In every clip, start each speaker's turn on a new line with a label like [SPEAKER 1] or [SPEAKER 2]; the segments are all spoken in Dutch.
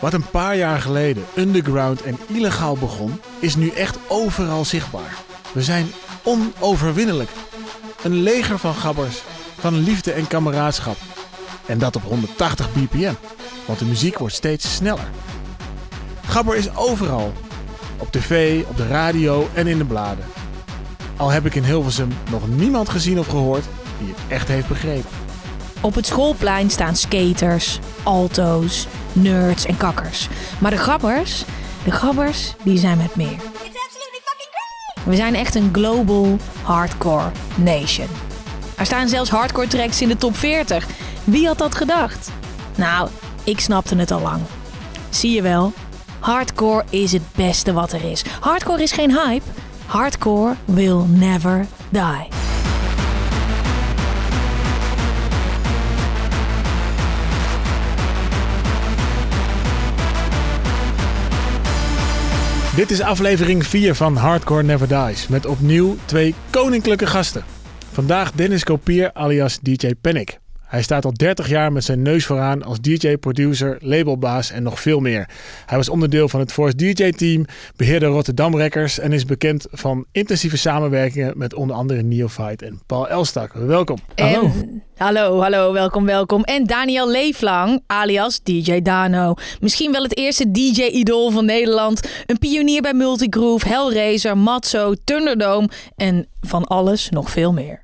[SPEAKER 1] Wat een paar jaar geleden underground en illegaal begon, is nu echt overal zichtbaar. We zijn onoverwinnelijk. Een leger van gabbers, van liefde en kameraadschap. En dat op 180 bpm, want de muziek wordt steeds sneller. Gabber is overal. Op tv, op de radio en in de bladen. Al heb ik in Hilversum nog niemand gezien of gehoord die het echt heeft begrepen.
[SPEAKER 2] Op het schoolplein staan skaters, alto's, nerds en kakkers. Maar de gabbers, de gabbers, die zijn met meer. We zijn echt een global hardcore nation. Er staan zelfs hardcore tracks in de top 40. Wie had dat gedacht? Nou, ik snapte het al lang. Zie je wel, hardcore is het beste wat er is. Hardcore is geen hype. Hardcore will never die.
[SPEAKER 1] Dit is aflevering 4 van Hardcore Never Dies. Met opnieuw twee koninklijke gasten. Vandaag Dennis Kopier alias DJ Panic. Hij staat al 30 jaar met zijn neus vooraan als DJ, producer, labelbaas en nog veel meer. Hij was onderdeel van het Force DJ-team, beheerde Rotterdam Records en is bekend van intensieve samenwerkingen met onder andere Neophyte en Paul Elstak. Welkom.
[SPEAKER 2] Hallo. En, hallo, hallo, welkom, welkom. En Daniel Leeflang, alias DJ Dano. Misschien wel het eerste DJ-idool van Nederland. Een pionier bij Multigroove, Hellraiser, Matzo, Thunderdome en van alles nog veel meer.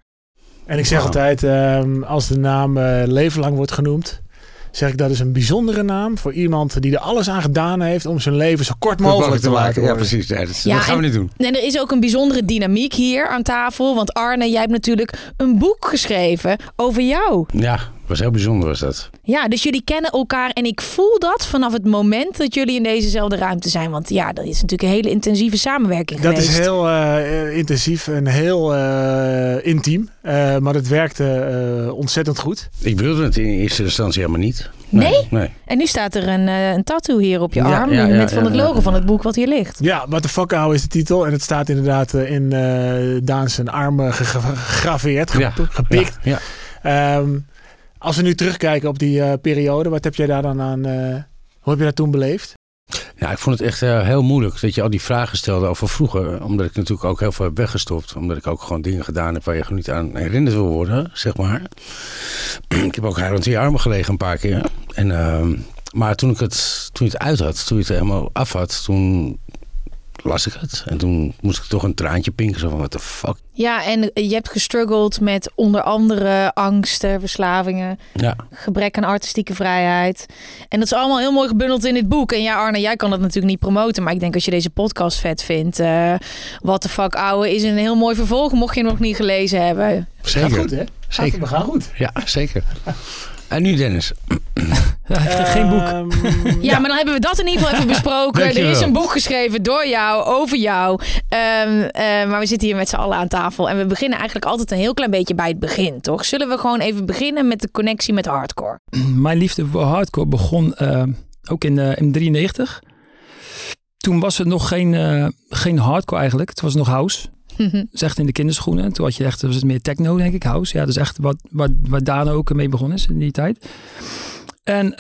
[SPEAKER 1] En ik zeg altijd, um, als de naam uh, leven lang wordt genoemd, zeg ik dat is een bijzondere naam voor iemand die er alles aan gedaan heeft om zijn leven zo kort mogelijk te maken.
[SPEAKER 3] Ja, precies. Ja, dat, ja, dat gaan we niet doen.
[SPEAKER 2] En er is ook een bijzondere dynamiek hier aan tafel. Want Arne, jij hebt natuurlijk een boek geschreven over jou.
[SPEAKER 3] Ja, was heel bijzonder was dat.
[SPEAKER 2] Ja, dus jullie kennen elkaar en ik voel dat vanaf het moment dat jullie in dezezelfde ruimte zijn. Want ja, dat is natuurlijk een hele intensieve samenwerking
[SPEAKER 1] dat
[SPEAKER 2] geweest.
[SPEAKER 1] is heel uh, intensief en heel uh, intiem. Uh, maar het werkte ontzettend goed.
[SPEAKER 3] Ik wilde het in eerste instantie helemaal niet.
[SPEAKER 2] Nee? nee? nee. En nu staat er een, een tattoo hier op je ja, arm ja, ja, met van het logo van het boek wat hier ligt.
[SPEAKER 1] Ja, What the fuck is de titel. En het staat inderdaad in Daan zijn arm gegraveerd, gepikt. Ja. Um, als we nu terugkijken op die uh, periode, wat heb jij daar dan aan, uh, hoe heb je dat toen beleefd?
[SPEAKER 3] Ja, ik vond het echt uh, heel moeilijk dat je al die vragen stelde over vroeger. Omdat ik natuurlijk ook heel veel heb weggestopt. Omdat ik ook gewoon dingen gedaan heb waar je gewoon niet aan herinnerd wil worden, zeg maar. ik heb ook haar rond die armen gelegen een paar keer. En, ehm, maar toen ik het, toen het uit had, toen je het helemaal af had, toen las ik het. En toen moest ik toch een traantje pinken. Zo van, what the fuck.
[SPEAKER 2] Ja, en je hebt gestruggeld met onder andere angsten, verslavingen.
[SPEAKER 3] Ja.
[SPEAKER 2] Gebrek aan artistieke vrijheid. En dat is allemaal heel mooi gebundeld in dit boek. En ja, Arne, jij kan dat natuurlijk niet promoten. Maar ik denk als je deze podcast vet vindt. Uh, what the fuck, ouwe, is een heel mooi vervolg. Mocht je nog niet gelezen hebben.
[SPEAKER 3] Zeker.
[SPEAKER 1] Gaat goed, hè?
[SPEAKER 3] Zeker.
[SPEAKER 1] We gaan goed.
[SPEAKER 3] Ja, zeker. En nu Dennis.
[SPEAKER 2] geen boek. Um, ja, maar dan hebben we dat in ieder geval even besproken. er is een boek geschreven door jou, over jou. Um, uh, maar we zitten hier met z'n allen aan tafel. En we beginnen eigenlijk altijd een heel klein beetje bij het begin, toch? Zullen we gewoon even beginnen met de connectie met hardcore?
[SPEAKER 4] Mijn liefde voor hardcore begon uh, ook in, uh, in 93. Toen was het nog geen, geen hardcore eigenlijk. Het was nog house. Dat is echt in de kinderschoenen. Toen had je echt, was het meer techno, denk ik, house. Ja, dat is echt wat, wat, wat Daan ook mee begonnen is in die tijd. En uh,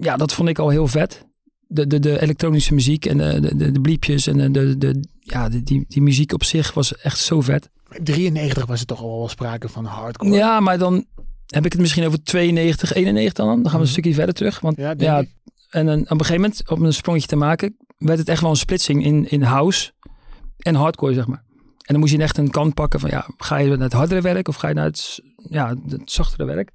[SPEAKER 4] ja, dat vond ik al heel vet. De, de, de elektronische muziek en de, de, de bliepjes en de, de, ja, de, die, die muziek op zich was echt zo vet.
[SPEAKER 1] 93 was het toch al wel sprake van hardcore?
[SPEAKER 4] Ja, maar dan heb ik het misschien over 92, 91 dan. Dan gaan we een mhm. stukje verder terug. Want ja, ja en dan, op een gegeven moment, om een sprongetje te maken, werd het echt wel een splitsing in, in house en hardcore, zeg maar. En dan moest je echt een kant pakken van ja, ga je naar het hardere werk of ga je naar het, ja, het zachtere werk.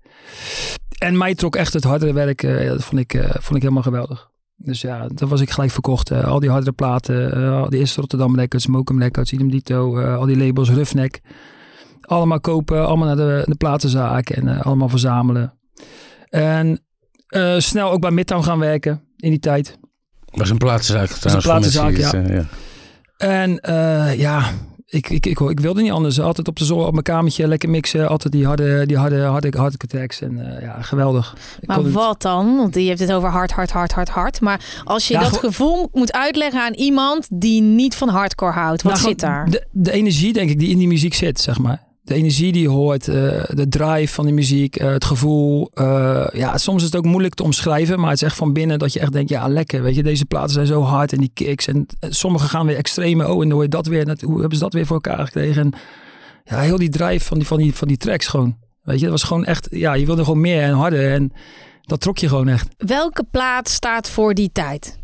[SPEAKER 4] En mij trok echt het hardere werk, uh, dat vond ik, uh, vond ik helemaal geweldig. Dus ja, dat was ik gelijk verkocht. Uh, al die hardere platen, al die eerste Rotterdam Records, Mokum Records, Idem Dito, al die labels, Roughneck. Allemaal kopen, allemaal naar de, de platenzaak en allemaal verzamelen. En snel ook bij Midtown gaan werken in die tijd.
[SPEAKER 3] Was een platenzaak
[SPEAKER 4] trouwens. een platenzaak, ja. ja. En ja, ik, ik, ik, ik, wilde niet anders. Altijd op de zon, op mijn kamertje, lekker mixen. Altijd die harde, die harde, harde, harde attacks. En uh, ja, geweldig.
[SPEAKER 2] maar wat dan? Want je hebt het over hard, hard, hard, hard, hard. Maar als je dat gevoel moet uitleggen aan iemand die niet van hardcore houdt. Wat nou, zit daar?
[SPEAKER 4] De, de energie, denk ik, die in die muziek zit, zeg maar. De energie die je hoort, de drive van de muziek, het gevoel. ja, soms is het ook moeilijk te omschrijven, maar het is echt van binnen dat je echt denkt, ja, lekker. Weet je, deze platen zijn zo hard en die kicks. En sommige gaan weer extreme. Oh, en dan hoor je dat weer. Hoe hebben ze dat weer voor elkaar gekregen? En ja, heel die drive van die, van die, van die tracks gewoon. Weet je, dat was gewoon echt, ja, je wilde gewoon meer en harder. En dat trok je gewoon echt.
[SPEAKER 2] Welke plaat staat voor die tijd?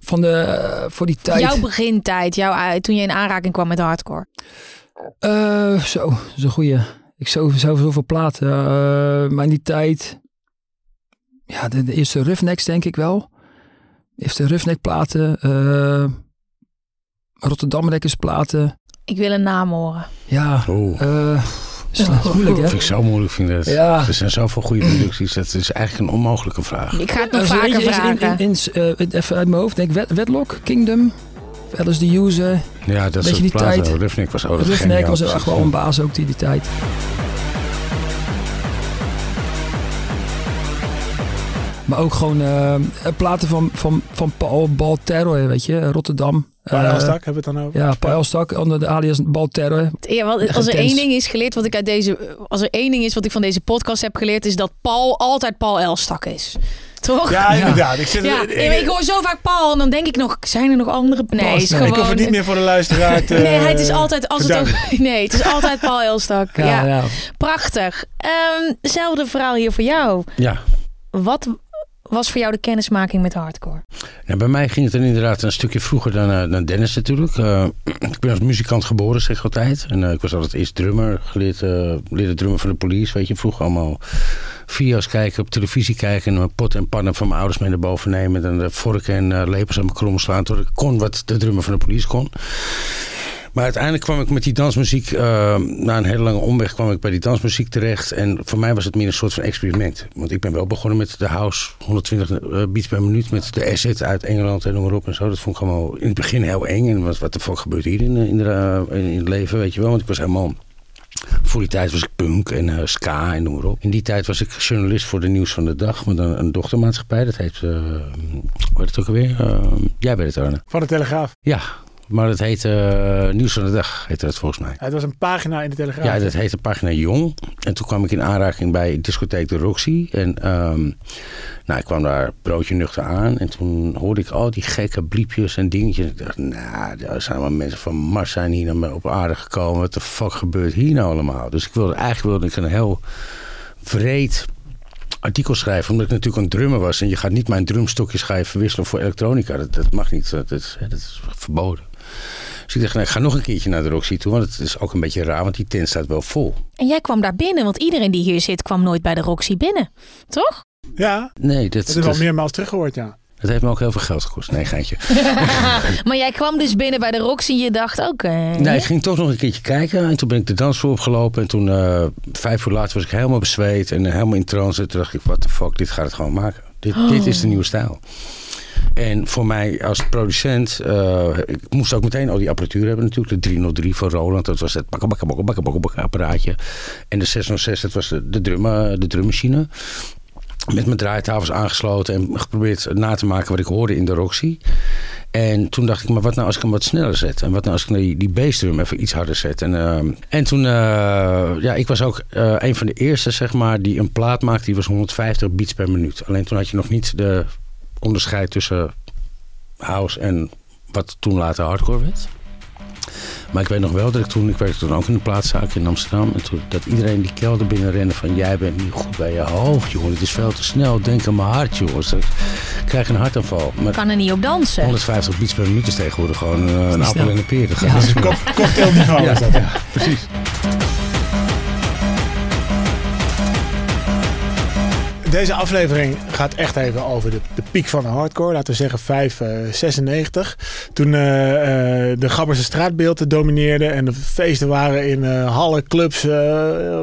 [SPEAKER 4] Van de, voor die tijd.
[SPEAKER 2] Jouw begintijd, jouw, toen je in aanraking kwam met hardcore.
[SPEAKER 4] Uh, zo, dat is een goeie. Ik zou zoveel platen. Uh, maar in die tijd, ja, de, eerste Roughneck denk ik wel. De eerste Roughneck platen. Uh, Rotterdam platen.
[SPEAKER 2] Ik wil een naam horen.
[SPEAKER 4] Ja.
[SPEAKER 3] Oh.
[SPEAKER 4] Uh, dat is moeilijk, hè?
[SPEAKER 3] Dat vind ik zo moeilijk. Vind dat. Ja. Er zijn zoveel goede producties. Dat is eigenlijk een onmogelijke vraag.
[SPEAKER 2] Ik ga het nog vaker vragen.
[SPEAKER 4] In, in, uh, even uit mijn hoofd. Denk Wedlock, Kingdom, Alice the User.
[SPEAKER 3] Ja, dat is die tijd. Roughneck was ook
[SPEAKER 4] Roughneck was echt wel een baas ook die, die tijd. Maar ook gewoon uh, platen van, van, van Paul Balterro, weet je, Rotterdam.
[SPEAKER 1] Paul uh, Elstak hebben we het dan over?
[SPEAKER 4] Ja, Paul Elstak, onder de alias Balterro.
[SPEAKER 2] Ja, want als er één ding is geleerd wat ik uit deze, als er één ding is wat ik van deze podcast heb geleerd, is dat Paul altijd Paul Elstak is. Toch?
[SPEAKER 1] Ja, inderdaad. Ik, zit,
[SPEAKER 2] ja, ik hoor zo vaak Paul en dan denk ik nog, zijn er nog andere? Nee, is gewoon...
[SPEAKER 1] ik hoef het niet meer voor de luisteraar te
[SPEAKER 2] Nee, het is altijd, als het ook, nee, het is altijd Paul Elstak. Ja, ja. Prachtig. Um, zelfde verhaal hier voor jou.
[SPEAKER 3] Ja.
[SPEAKER 2] Wat was voor jou de kennismaking met hardcore?
[SPEAKER 3] Nou, bij mij ging het dan inderdaad een stukje vroeger dan, uh, dan Dennis natuurlijk. Uh, ik ben als muzikant geboren, zeg ik altijd. En uh, ik was altijd eerst drummer, geleerd, leerde drummer van de police. Weet je, vroeger allemaal video's kijken, op televisie kijken... en pot en pannen van mijn ouders mee naar boven nemen... en de vorken en lepels aan mijn krom slaan... tot ik kon wat de drummer van de police kon. Maar uiteindelijk kwam ik met die dansmuziek, uh, na een hele lange omweg kwam ik bij die dansmuziek terecht. En voor mij was het meer een soort van experiment. Want ik ben wel begonnen met de house, 120 uh, beats per minuut, met de asset uit Engeland en noem maar op en zo. Dat vond ik gewoon in het begin heel eng. En wat, wat de fuck gebeurt hier in, in, de, in het leven, weet je wel. Want ik was helemaal voor die tijd was ik punk en uh, ska en noem maar op. In die tijd was ik journalist voor de Nieuws van de Dag met een, een dochtermaatschappij. Dat heet, uh, hoe heet het ook alweer? Uh, jij weet het, Arne.
[SPEAKER 1] Van de Telegraaf.
[SPEAKER 3] Ja, maar het heette uh, Nieuws van de Dag, heette dat volgens mij.
[SPEAKER 1] Ja, het was een pagina in de Telegraaf.
[SPEAKER 3] Ja, dat heette pagina Jong. En toen kwam ik in aanraking bij discotheek De Roxy. En um, nou, ik kwam daar broodje nuchter aan. En toen hoorde ik al die gekke bliepjes en dingetjes. Ik dacht, nou, er zijn wel mensen van Mars zijn hier naar op aarde gekomen. Wat de fuck gebeurt hier nou allemaal? Dus ik wilde, eigenlijk wilde ik een heel vreed artikel schrijven. Omdat ik natuurlijk een drummer was. En je gaat niet mijn drumstokjes ga je verwisselen voor elektronica. Dat, dat mag niet. Dat, dat, dat is verboden. Dus ik dacht, nou, ik ga nog een keertje naar de Roxy toe. Want het is ook een beetje raar, want die tent staat wel vol.
[SPEAKER 2] En jij kwam daar binnen, want iedereen die hier zit kwam nooit bij de Roxy binnen. Toch?
[SPEAKER 1] Ja.
[SPEAKER 3] Nee, dat,
[SPEAKER 1] dat is wel meermaals teruggehoord, ja.
[SPEAKER 3] Dat heeft me ook heel veel geld gekost. Nee, geintje.
[SPEAKER 2] maar jij kwam dus binnen bij de Roxy en je dacht, oké.
[SPEAKER 3] Nee, ik ging toch nog een keertje kijken. En toen ben ik de dansvloer opgelopen. En toen, uh, vijf uur later, was ik helemaal bezweet en helemaal in trance. Toen dacht ik, what the fuck, dit gaat het gewoon maken. Dit, dit is de nieuwe stijl. En voor mij als producent, uh, ik moest ook meteen al die apparatuur hebben natuurlijk. De 303 van Roland, dat was het apparaatje. En de 606, dat was de, de, de drummachine. Met mijn draaitafels aangesloten en geprobeerd na te maken wat ik hoorde in de Roxy. En toen dacht ik, maar wat nou als ik hem wat sneller zet? En wat nou als ik die, die bassdrum even iets harder zet? En, uh, en toen, uh, ja, ik was ook een van de eerste, zeg maar, die een plaat maakte. Die was 150 beats per minuut. Alleen toen had je nog niet de onderscheid tussen house en wat toen later hardcore werd. Maar ik weet nog wel dat ik toen, ik werkte toen ook in een plaatszaak in Amsterdam. En toen dat iedereen die kelder binnen rende van jij bent niet goed bij je hoofd, jongen. Het is veel te snel. Denk aan mijn hart, jongens. Ik krijg een hartaanval.
[SPEAKER 2] Maar kan er niet op dansen.
[SPEAKER 3] 150 beats per minuut is tegenwoordig gewoon uh, een appel en een peer. Dat
[SPEAKER 1] ja. is een cocktailniveau.
[SPEAKER 3] Ja, ja, precies.
[SPEAKER 1] Deze aflevering gaat echt even over de, de piek van de hardcore. Laten we zeggen 596. Uh, Toen uh, uh, de Gabberse straatbeelden domineerden. En de feesten waren in hallen, clubs,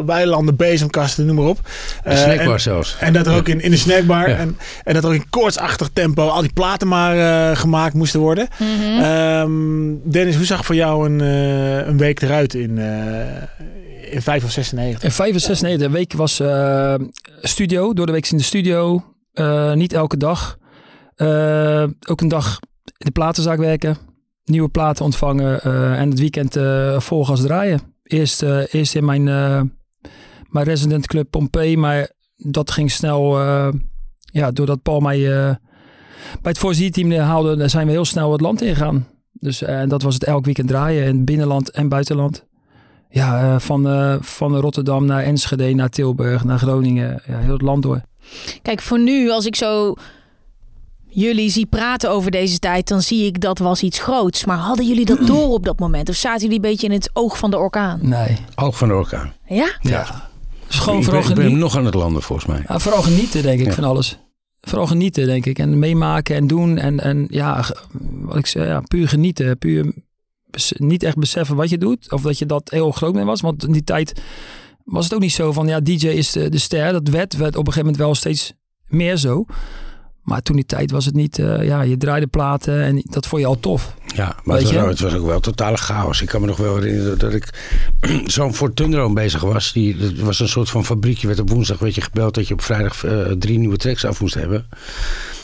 [SPEAKER 1] weilanden, bezemkasten, noem maar op.
[SPEAKER 3] De snackbar zelfs.
[SPEAKER 1] En dat er ook in, in de snackbar. Ja. En, en dat er ook in koortsachtig tempo al die platen maar gemaakt moesten worden. Mm -hmm. um, Dennis, hoe zag voor jou een, een week eruit in in 5 of 96?
[SPEAKER 4] In 5 of 96. De week was uh, studio. Door de week in de studio. Uh, niet elke dag. Uh, ook een dag in de platenzaak werken. Nieuwe platen ontvangen. en het weekend vol gas draaien. eerst, eerst in mijn, mijn resident club Pompey. Maar dat ging snel, ja, doordat Paul mij bij het voorzieteam haalde, zijn we heel snel het land ingegaan. Dus en dat was het elk weekend draaien in binnenland en buitenland. Ja, van, van Rotterdam naar Enschede, naar Tilburg, naar Groningen. Ja, heel het land door.
[SPEAKER 2] Kijk, voor nu, als ik zo jullie zie praten over deze tijd, dan zie ik dat was iets groots. Maar hadden jullie dat door op dat moment? Of zaten jullie een beetje in het oog van de orkaan?
[SPEAKER 4] Nee.
[SPEAKER 3] Oog van de orkaan.
[SPEAKER 2] Ja?
[SPEAKER 4] Ja.
[SPEAKER 3] Gewoon ik, vooral ben, ik ben nog aan het landen volgens mij.
[SPEAKER 4] Ja, vooral genieten denk ik van alles. Vooral genieten denk ik. En meemaken en doen. En, en ja, wat ik zei, ja, puur genieten. Puur niet echt beseffen wat je doet. Of dat je dat heel groot mee was. Want in die tijd was het ook niet zo van, ja, DJ is de, de ster. Dat werd, werd op een gegeven moment wel steeds meer zo. Maar toen die tijd was het niet, uh, ja, je draaide platen en dat vond je al tof.
[SPEAKER 3] Ja, maar het was, het was, ook wel totale chaos. Ik kan me nog wel herinneren dat ik zo'n Ford Tundro bezig was. Die, dat was een soort van fabriekje. werd op woensdag werd je gebeld dat je op vrijdag uh, drie nieuwe tracks af moest hebben.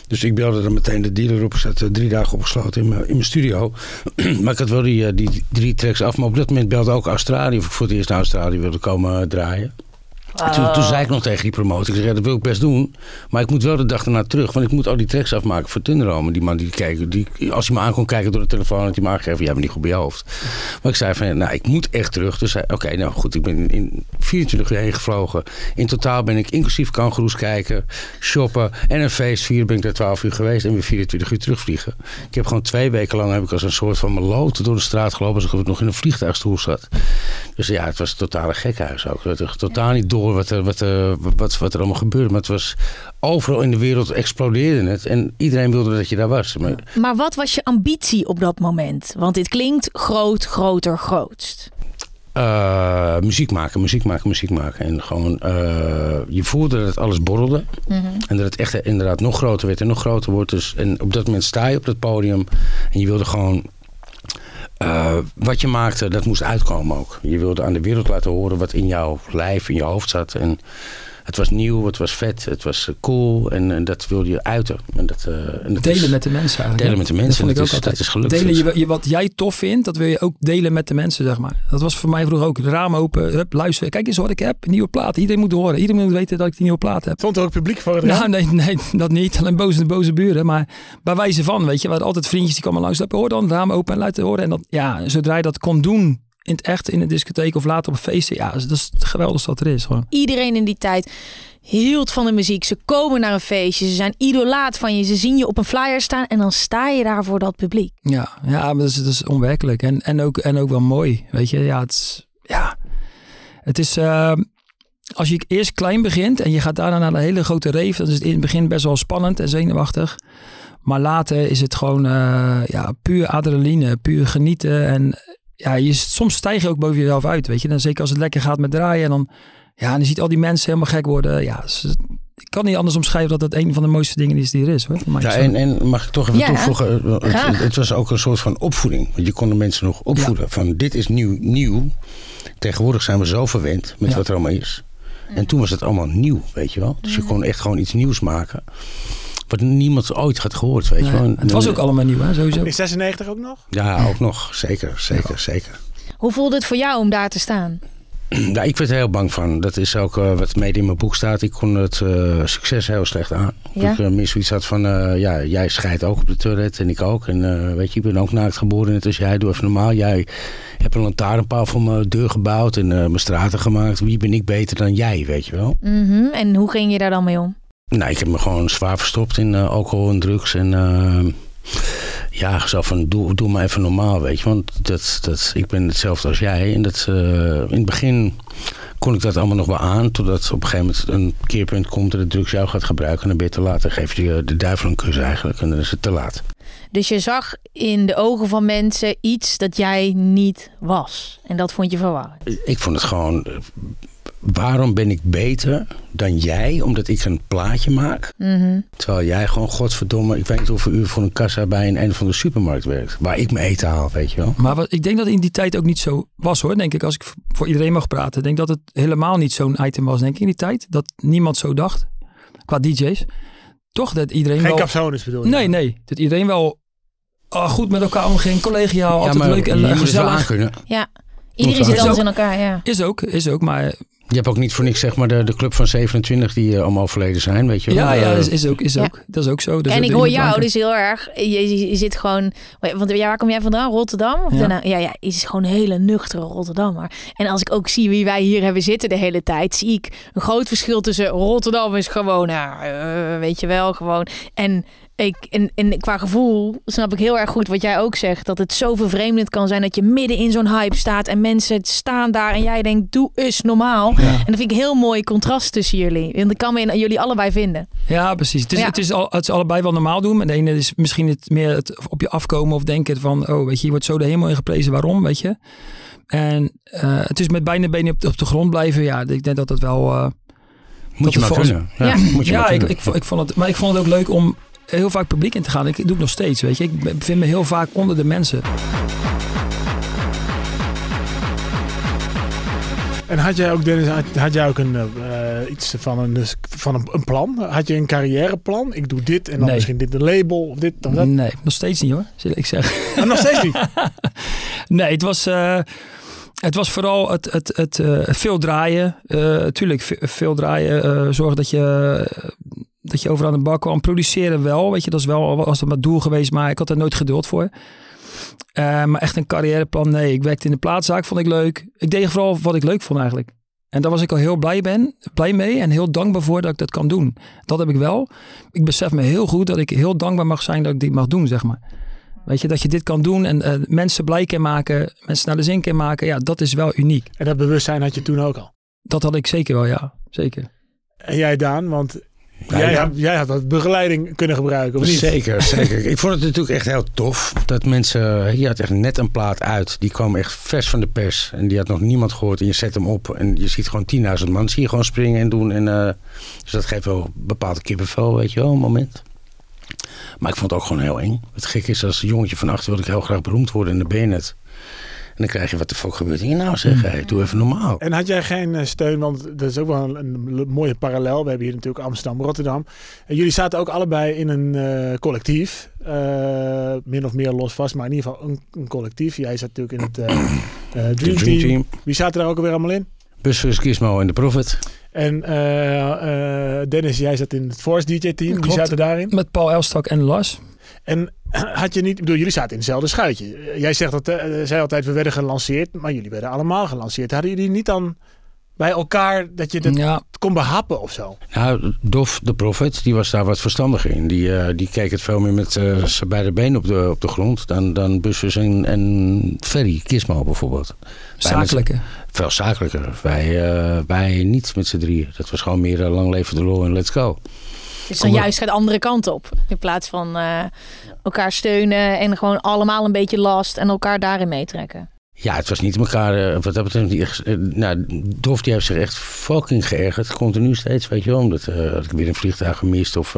[SPEAKER 3] Dus ik belde dan meteen de dealer op. Zat uh, drie dagen opgesloten in mijn, in mijn studio. maar ik had wel die, die drie tracks af. Maar op dat moment belde ook Australië. Of ik voor het eerst naar Australië wilde komen draaien. Toen, toen, zei ik nog tegen die promotor, ik zei, ja, dat wil ik best doen. Maar ik moet wel de dag daarna terug, want ik moet al die tracks afmaken voor Thunderdome. Die man die kijkt, die, als hij me aan kon kijken door de telefoon, had hij me aangegeven, jij bent niet goed bij je hoofd. Maar ik zei van, nou, ik moet echt terug. Dus oké, nou goed, ik ben in 24 uur heen gevlogen. In totaal ben ik inclusief kangoeroes kijken, shoppen en een feest vieren ben ik daar 12 uur geweest en weer 24 uur terugvliegen. Ik heb gewoon twee weken lang heb ik als een soort van meloot door de straat gelopen alsof ik nog in een vliegtuigstoel zat. Dus ja, het was een totale gekhuis ook. Totaal niet door wat er, wat, er, wat, wat er allemaal gebeurde. Maar het was overal in de wereld explodeerde het. En iedereen wilde dat je daar was.
[SPEAKER 2] Maar, maar wat was je ambitie op dat moment? Want dit klinkt groot, groter, grootst.
[SPEAKER 3] Uh, muziek maken, muziek maken, muziek maken. En gewoon, uh, je voelde dat alles borrelde. Mhm. En dat het echt inderdaad nog groter werd en nog groter wordt. Dus, en op dat moment sta je op dat podium en je wilde gewoon uh, wat je maakte, dat moest uitkomen ook. Je wilde aan de wereld laten horen wat in jouw lijf, in je hoofd zat. En het was nieuw, het was vet, het was eh, cool en, en dat wilde je uiten. En dat, uh, en dat
[SPEAKER 4] delen met de mensen eigenlijk.
[SPEAKER 3] Delen met de mensen, dat, dat, is, dat is gelukt.
[SPEAKER 4] Delen je, je, wat jij tof vindt, dat wil je ook delen met de mensen, zeg maar. Dat was voor mij vroeger ook. De raam open, hup, luisteren. Kijk eens wat ik heb, nieuwe plaat. Iedereen moet horen, iedereen moet weten dat ik die nieuwe plaat heb.
[SPEAKER 1] Vond er ook publiek voor het
[SPEAKER 4] Nou, nee, nee, dat niet. Alleen boze, boze buren. Maar bij wijze van, weet je, we hadden altijd vriendjes die kwamen luisteren. Hoor dan, raam open en laten horen. En dat, ja, zodra je dat kon doen in het echt in een discotheek of later op een feestje. Ja, dat is het geweldigste wat er is. Gewoon.
[SPEAKER 2] Iedereen in die tijd hield van de muziek. Ze komen naar een feestje. Ze zijn idolaat van je. Ze zien je op een flyer staan en dan sta je daar voor dat publiek.
[SPEAKER 4] Ja, ja maar dat is, dat is onwerkelijk. En, en, ook, en ook wel mooi. Weet je, ja, het is. Ja, het is uh, als je eerst klein begint en je gaat daarna naar een hele grote reef, dan is het in het begin best wel spannend en zenuwachtig. Maar later is het gewoon uh, ja, puur adrenaline, puur genieten. En ja, je, soms stijg je ook boven jezelf uit, weet je. Dan zeker als het lekker gaat met draaien en dan ja, en je ziet al die mensen helemaal gek worden. Ja, ik kan niet anders omschrijven dat het een van de mooiste dingen is die er is. Hoor,
[SPEAKER 3] ja, en, en, mag ik toch even toevoegen? Het, het, was ook een soort van opvoeding. Want je kon de mensen nog opvoeden. Van dit is nieuw, nieuw. Tegenwoordig zijn we zo verwend met wat er allemaal is. En toen was het allemaal nieuw, weet je wel. Dus je kon echt gewoon iets nieuws maken. Wat niemand ooit had gehoord, weet je wel.
[SPEAKER 4] Het was ook allemaal nieuw, hè, sowieso.
[SPEAKER 1] In 96 ook nog?
[SPEAKER 3] Ja, ook nog. Zeker, zeker, zeker.
[SPEAKER 2] Hoe voelde het voor jou om daar te staan?
[SPEAKER 3] Ja, ik werd er heel bang van. Dat is ook uh, wat mede in mijn boek staat. Ik kon het uh, succes heel slecht aan. Ja? Ik uh, meer zoiets had van, ja, jij scheidt ook op de turret en ik ook. En weet je, ik ben ook naakt geboren net als jij. Doe even normaal. Jij hebt een lantaarnpaal voor mijn deur gebouwd en mijn straten gemaakt. Wie ben ik beter dan jij, weet je wel?
[SPEAKER 2] Mm -hmm. En hoe ging je daar dan mee om?
[SPEAKER 3] Nou, ik heb me gewoon zwaar verstopt in alcohol en drugs en ja, zo van doe, doe maar even normaal, weet je. Want dat, dat, ik ben hetzelfde als jij. En dat, uh, in het begin kon ik dat allemaal nog wel aan. Totdat op een gegeven moment een keerpunt komt dat de drugs jou gaat gebruiken. En dan ben je te laat. Dan geef je de duivel een kus eigenlijk. En dan is het te laat.
[SPEAKER 2] Dus je zag in de ogen van mensen iets dat jij niet was. En dat vond je verwarrend.
[SPEAKER 3] Ik vond het gewoon waarom ben ik beter dan jij omdat ik een plaatje maak?
[SPEAKER 2] Mhm.
[SPEAKER 3] Terwijl jij gewoon, godverdomme, ik weet niet hoeveel uur voor een kassa bij een, een van de supermarkt werkt. Waar ik mijn eten haal, weet je wel.
[SPEAKER 4] Maar wat, ik denk dat het in die tijd ook niet zo was hoor. Denk ik, als ik voor iedereen mag praten. denk dat het helemaal niet zo'n item was, denk ik, in die tijd. Dat niemand zo dacht. Qua DJ's. Toch dat iedereen
[SPEAKER 1] Geen
[SPEAKER 4] wel...
[SPEAKER 1] capsones bedoel je?
[SPEAKER 4] Nee, nee. Dat iedereen wel oh, goed met elkaar omging. Collegiaal, altijd leuk en
[SPEAKER 3] gezellig.
[SPEAKER 2] Ja. Iedereen zit anders in elkaar, ja.
[SPEAKER 4] Is ook, is ook, maar
[SPEAKER 3] je hebt ook niet voor niks zeg maar de, de club van 27 die uh, allemaal overleden zijn, weet je wel.
[SPEAKER 4] Ja, ja is, is ook, is ook. Dat is ook zo. Dus
[SPEAKER 2] en ik hoor jou dus heel erg, je, je, zit gewoon, want ja, waar kom jij vandaan? Rotterdam? Of ja. ja, ja, is gewoon een hele nuchtere Rotterdammer. En als ik ook zie wie wij hier hebben zitten de hele tijd, zie ik een groot verschil tussen Rotterdam is gewoon, nou, uh, weet je wel, gewoon. En ik, en, en qua gevoel snap ik heel erg goed wat jij ook zegt. Dat het zo vervreemdend kan zijn dat je midden in zo'n hype staat. En mensen staan daar en jij denkt, doe eens normaal. En dat vind ik een heel mooi contrast tussen jullie. En dat kan me in jullie allebei vinden.
[SPEAKER 4] Ja, precies. Het is, het is, al, het is allebei wel normaal doen. Maar de ene is misschien het meer het op je afkomen of denken van... Oh, weet je, je wordt zo de hemel in geprezen. Waarom, weet je? En uh, het is met beide benen op, op, de grond blijven. Ja, ik denk dat dat wel... Uh,
[SPEAKER 3] moet je maar kunnen.
[SPEAKER 4] Ja, Moet je ja ik, ik, ik, vond het, maar ik vond het ook leuk om heel vaak publiek in te gaan. Ik doe het nog steeds, weet je. Ik bevind me heel vaak onder de mensen.
[SPEAKER 1] En had jij ook, Dennis, had, jij ook een, uh, iets van, een, van een, een, plan? Had je een carrièreplan? Ik doe dit en dan misschien dit een label of dit of dat?
[SPEAKER 4] Nee, nog steeds niet hoor, zal ik zeggen.
[SPEAKER 1] Oh, nog steeds niet?
[SPEAKER 4] nee, het was... Uh, het was vooral het, het, het uh, veel draaien. Uh, tuurlijk, veel draaien. zorg dat je dat je overal aan de bak kwam. Produceren wel, weet je, dat is wel was dat mijn doel geweest, maar ik had er nooit geduld voor. Uh, maar echt een carrièreplan, nee. Ik werkte in de plaatszaak, vond ik leuk. Ik deed vooral wat ik leuk vond eigenlijk. En daar was ik al heel blij, ben, blij mee en heel dankbaar voor dat ik dat kan doen. Dat heb ik wel. Ik besef me heel goed dat ik heel dankbaar mag zijn dat ik dit mag doen, zeg maar. Weet je, dat je dit kan doen en uh, mensen blij kan maken, mensen naar de zin kan maken. Ja, dat is wel uniek.
[SPEAKER 1] En dat bewustzijn had je toen ook al?
[SPEAKER 4] Dat had ik zeker wel, ja. Zeker.
[SPEAKER 1] En jij Daan, want jij, had, jij had wat begeleiding kunnen gebruiken, of niet?
[SPEAKER 3] Zeker, zeker. ik vond het natuurlijk echt heel tof dat mensen... Je had echt net een plaat uit. Die kwam echt vers van de pers. En die had nog niemand gehoord. En je zet hem op en je ziet gewoon 10.000 man. Zie je gewoon springen en doen. En, uh, dus dat geeft wel een bepaalde kippenvel, weet je wel, een moment. Maar ik vond het ook gewoon heel eng. Het gek is, als jongetje van achter wilde ik heel graag beroemd worden. En dan ben je het. En dan krijg je, wat de fuck gebeurt hier nou zeg. Hey, doe even normaal.
[SPEAKER 1] En had jij geen eh, steun, want dat is ook wel een, mooie parallel. We hebben hier natuurlijk Amsterdam, Rotterdam. En jullie zaten ook allebei in een uh, collectief. Uh, min of meer los vast, maar in ieder geval een, een collectief. Jij zat natuurlijk in het Dream, Dream team. team. Wie zaten daar ook alweer allemaal in?
[SPEAKER 3] Busfus, Gizmo en de Prophet.
[SPEAKER 1] En Dennis, jij zat in het Force DJ team. Wie zaten daarin?
[SPEAKER 4] Met Paul Elstak en Lars.
[SPEAKER 1] En had je niet, ik bedoel, jullie zaten in hetzelfde schuitje. Jij zegt dat, uh, zij altijd, we werden gelanceerd, maar jullie werden allemaal gelanceerd. Hadden jullie niet dan bij elkaar dat je dat kon behappen of zo?
[SPEAKER 3] Nou, Dof, de Prophet, die was daar wat verstandiger in. Die, uh, die keek het veel meer met uh, zijn beide benen op de, op de grond dan, dan Bussers en, en Ferry, Kismo bijvoorbeeld.
[SPEAKER 4] Zakelijker.
[SPEAKER 3] Veel zakelijker. Wij, uh, wij niet met z'n drieën. Dat was gewoon meer lang leven de lol en let's go.
[SPEAKER 2] Dus dan juist gaat de andere kant op. In plaats van uh, elkaar steunen en gewoon allemaal een beetje last en elkaar daarin meetrekken.
[SPEAKER 3] Ja, het was niet elkaar, uh, wat dat betreft, niet, uh, nou, Dof die heeft zich echt fucking geërgerd, continu steeds, weet je wel. Omdat uh, had ik weer een vliegtuig gemist of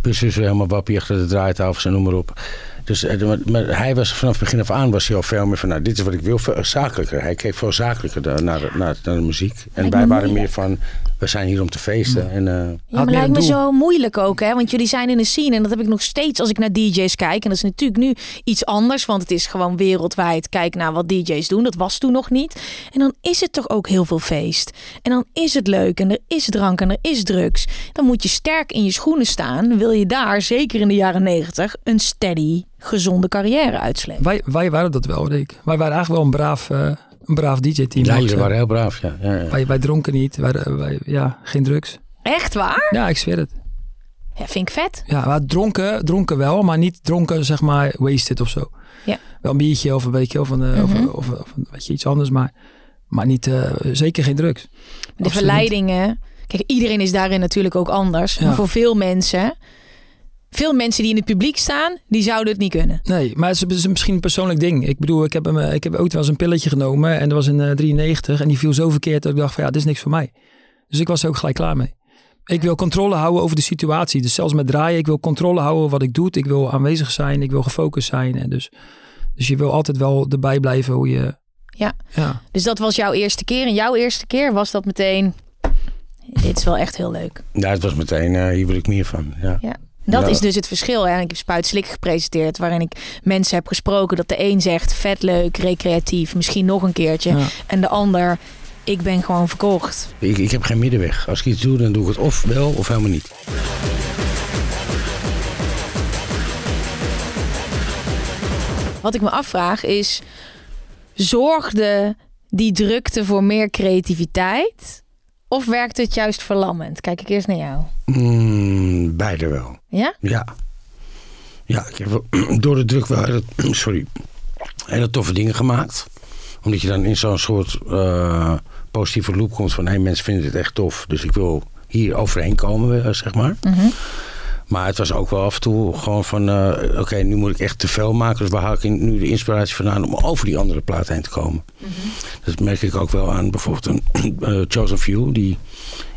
[SPEAKER 3] bussen helemaal wappie achter de draaitafels en noem maar op. Dus maar hij was vanaf het begin af aan was hij al veel meer van, nou, dit is wat ik wil, zakelijker. Hij keek veel zakelijker naar, naar, naar de muziek. En wij waren meer van, we zijn hier om te feesten. En, uh,
[SPEAKER 2] ja, maar lijkt me zo moeilijk ook, hè? Want jullie zijn in een scene en dat heb ik nog steeds als ik naar DJ's kijk. En dat is natuurlijk nu iets anders, want het is gewoon wereldwijd. Kijk naar wat DJ's doen, dat was toen nog niet. En dan is het toch ook heel veel feest. En dan is het leuk en er is drank en er is drugs. Dan moet je sterk in je schoenen staan. Wil je daar, zeker in de jaren negentig, een steady, gezonde carrière uitslepen.
[SPEAKER 4] Wij, wij waren dat wel, Rick. Wij waren eigenlijk wel een braaf... Uh een braaf DJ-team.
[SPEAKER 3] Ja, jullie waren heel braaf, ja. ja, ja.
[SPEAKER 4] Wij, wij, dronken niet, wij, wij, ja, geen drugs.
[SPEAKER 2] Echt waar?
[SPEAKER 4] Ja, ik zweer het.
[SPEAKER 2] Ja, vind ik vet.
[SPEAKER 4] Ja, maar dronken, dronken wel, maar niet dronken zeg maar wasted of zo.
[SPEAKER 2] Ja.
[SPEAKER 4] Wel een biertje of een beetje of, een, mm -hmm. of, of, of, weet je, iets anders, maar, maar niet, uh, zeker geen drugs. De
[SPEAKER 2] Absoluut verleidingen, kijk, iedereen is daarin natuurlijk ook anders. Ja. Maar voor veel mensen veel mensen die in het publiek staan, die zouden het niet kunnen.
[SPEAKER 4] Nee, maar het is misschien een persoonlijk ding. Ik bedoel, ik heb, hem, ik heb ook wel eens een pilletje genomen en dat was in uh, 93 en die viel zo verkeerd dat ik dacht van ja, dit is niks voor mij. Dus ik was er ook gelijk klaar mee. Ik wil controle houden over de situatie. Dus zelfs met draaien, ik wil controle houden wat ik doe. Ik wil aanwezig zijn, ik wil gefocust zijn. En dus, dus je wil altijd wel erbij blijven hoe je...
[SPEAKER 2] Ja. ja, dus dat was jouw eerste keer. En jouw eerste keer was dat meteen... Dit is wel echt heel leuk.
[SPEAKER 3] Ja, het was meteen, uh, hier wil ik meer van. Ja.
[SPEAKER 2] ja. Dat is dus het verschil. En ik heb Spuitslik gepresenteerd, waarin ik mensen heb gesproken dat de een zegt vet leuk, recreatief, misschien nog een keertje. En de ander, ik ben gewoon verkocht.
[SPEAKER 3] Ik, ik heb geen middenweg. Als ik iets doe, dan doe ik het of wel of helemaal niet.
[SPEAKER 2] Wat ik me afvraag is, zorgde die drukte voor meer creativiteit? Of werkt het juist verlammend? Kijk ik eerst naar jou.
[SPEAKER 3] Mm, beide wel.
[SPEAKER 2] Ja?
[SPEAKER 3] Ja. Ja, ik heb door de druk wel hele, sorry, hele toffe dingen gemaakt. Omdat je dan in zo'n soort uh, positieve loop komt van... hé, hey, mensen vinden dit echt tof, dus ik wil hier overheen komen, zeg maar. Mm maar het was ook wel af en toe gewoon van... Uh, oké, nu moet ik echt te veel maken. Dus waar haal ik nu de inspiratie vandaan om over die andere plaat heen te komen? Mm -hmm. Dat merk ik ook wel aan bijvoorbeeld een uh, Chosen Few... die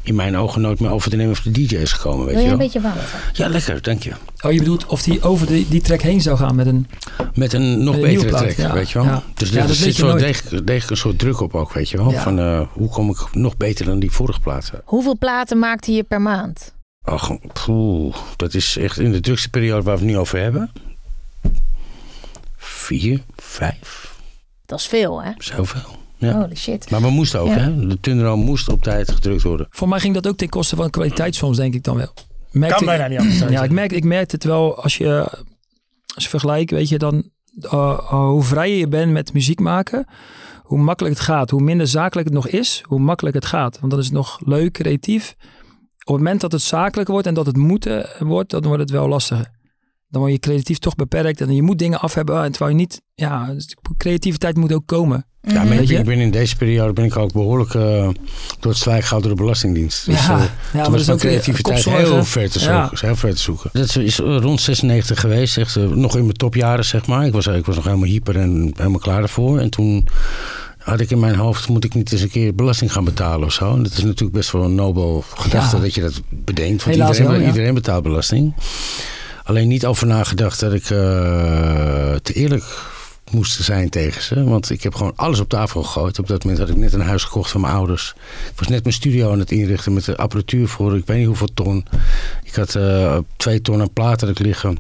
[SPEAKER 3] in mijn ogen nooit meer over de nemen van de DJ is gekomen. Weet
[SPEAKER 2] Wil
[SPEAKER 3] je
[SPEAKER 2] een beetje water?
[SPEAKER 3] Ja, lekker, dank je.
[SPEAKER 4] Oh, je bedoelt of die over die, die track heen zou gaan met een...
[SPEAKER 3] Met een nog met een betere track, ja. weet je wel. Ja. Dus ja, er zit wel degelijk, degelijk een soort druk op ook, weet je wel. Van uh, hoe kom ik nog beter dan die vorige platen?
[SPEAKER 2] Hoeveel platen maakte je per maand?
[SPEAKER 3] Ach, poeh, dat is echt in de drukste periode waar we het nu over hebben. Vier, vijf.
[SPEAKER 2] Dat is veel, hè?
[SPEAKER 3] Zoveel. Ja.
[SPEAKER 2] Holy shit.
[SPEAKER 3] Maar we moesten ook, ja. hè? De Tundro moest op tijd gedrukt worden.
[SPEAKER 4] Voor mij ging dat ook ten koste van kwaliteit soms, denk ik dan wel. Merkte
[SPEAKER 1] kan bijna niet anders
[SPEAKER 4] Ja, ik merk, ik merk het wel als je, als je vergelijkt, weet je, dan uh, hoe vrijer je bent met muziek maken, hoe makkelijk het gaat. Hoe minder zakelijk het nog is, hoe makkelijk het gaat. Want dan is het nog leuk, creatief op het moment dat het zakelijk wordt en dat het moeten wordt, dan wordt het wel lastiger. Dan word je creatief toch beperkt en je moet dingen af hebben. En terwijl je niet, ja, creativiteit moet ook komen.
[SPEAKER 3] Ja, maar ik, ben in deze periode ben ik ook behoorlijk uh, door het slijk gehouden door de Belastingdienst. Dus,
[SPEAKER 4] ja,
[SPEAKER 3] uh,
[SPEAKER 4] ja
[SPEAKER 3] toen was mijn creativiteit heel ver te zoeken. Ja. Heel ver te zoeken. Dat is rond 96 geweest, echt, uh, nog in mijn topjaren zeg maar. Ik was, ik was nog helemaal hyper en helemaal klaar ervoor. En toen had ik in mijn hoofd, moet ik niet eens een keer belasting gaan betalen of zo. En dat is natuurlijk best wel een nobel gedachte ja. dat je dat bedenkt. Want
[SPEAKER 4] Helaas
[SPEAKER 3] iedereen,
[SPEAKER 4] wel, ja.
[SPEAKER 3] iedereen betaalt belasting. Alleen niet over nagedacht dat ik uh, te eerlijk moest zijn tegen ze. Want ik heb gewoon alles op tafel gegooid. Op dat moment had ik net een huis gekocht van mijn ouders. Ik was net mijn studio aan het inrichten met de apparatuur voor ik weet niet hoeveel ton. Ik had uh, twee ton aan platen liggen.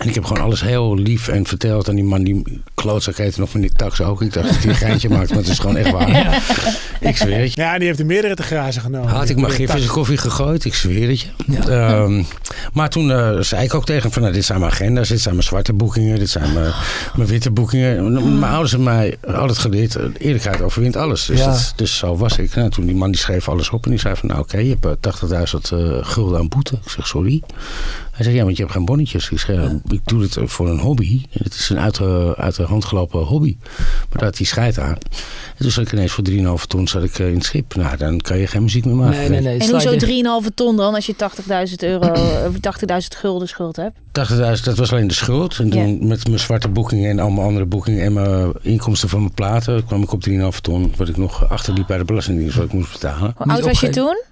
[SPEAKER 3] En ik heb gewoon alles heel lief en verteld. En die man, die klootzak heette nog meneer Tax ook. Ik dacht dat hij een geintje maakt, maar het is gewoon echt waar. Ja. Ik zweer het je.
[SPEAKER 1] Ja, die heeft er meerdere te grazen genomen.
[SPEAKER 3] Had ik maar gif in zijn koffie gegooid, ik zweer het je. Ja. Um, maar toen uh, zei ik ook tegen hem van, nou, dit zijn mijn agenda's, dit zijn mijn zwarte boekingen, dit zijn mijn, mijn witte boekingen. Mijn ouders hebben mij altijd geleerd, eerlijkheid overwint alles. Dus, ja. dat, dus zo was ik. Nou, toen die man die schreef alles op en die zei van, nou oké, okay, je hebt 80.000 uh, gulden aan boete. Ik zeg, sorry. Hij zei, ja, want je hebt geen bonnetjes. Ik zeg, ja. ik doe het voor een hobby. Het is een uit de, uit de hand gelopen hobby. Maar daar had hij scheid aan. En toen zat ik ineens voor 3,5 ton zat ik in het schip. Nou, dan kan je geen muziek meer maken.
[SPEAKER 4] Nee, nee, nee.
[SPEAKER 2] En hoezo 3,5 ton dan als je 80.000 euro, 80.000 gulden schuld hebt?
[SPEAKER 3] 80.000, dat was alleen de schuld. En toen ja. met mijn zwarte boekingen en allemaal andere boekingen en mijn inkomsten van mijn platen kwam ik op 3,5 ton. Wat ik nog achterliep bij de Belastingdienst wat ik moest betalen.
[SPEAKER 2] Hoe oud was je toen?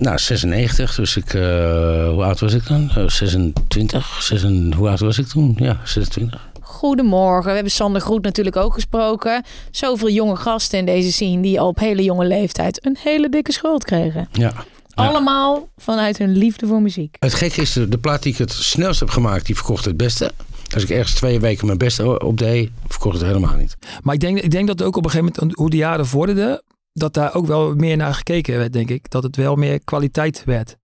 [SPEAKER 3] Nou, 96. Dus ik, uh, hoe oud was ik dan? Uh, 26. 26. Hoe oud was ik toen? Ja, 26.
[SPEAKER 2] Goedemorgen. We hebben Sander Groet natuurlijk ook gesproken. Zoveel jonge gasten in deze scene die al op hele jonge leeftijd een hele dikke schuld kregen.
[SPEAKER 3] Ja.
[SPEAKER 2] Allemaal vanuit hun liefde voor muziek.
[SPEAKER 3] Het gekke is, de, de plaat die ik het snelst heb gemaakt, die verkocht het beste. Als ik ergens twee weken mijn beste op deed, verkocht het helemaal niet.
[SPEAKER 4] Maar ik denk, ik denk dat ook op een gegeven moment, hoe de jaren vorderden, dat daar ook wel meer naar gekeken werd, denk ik. Dat het wel meer kwaliteit werd.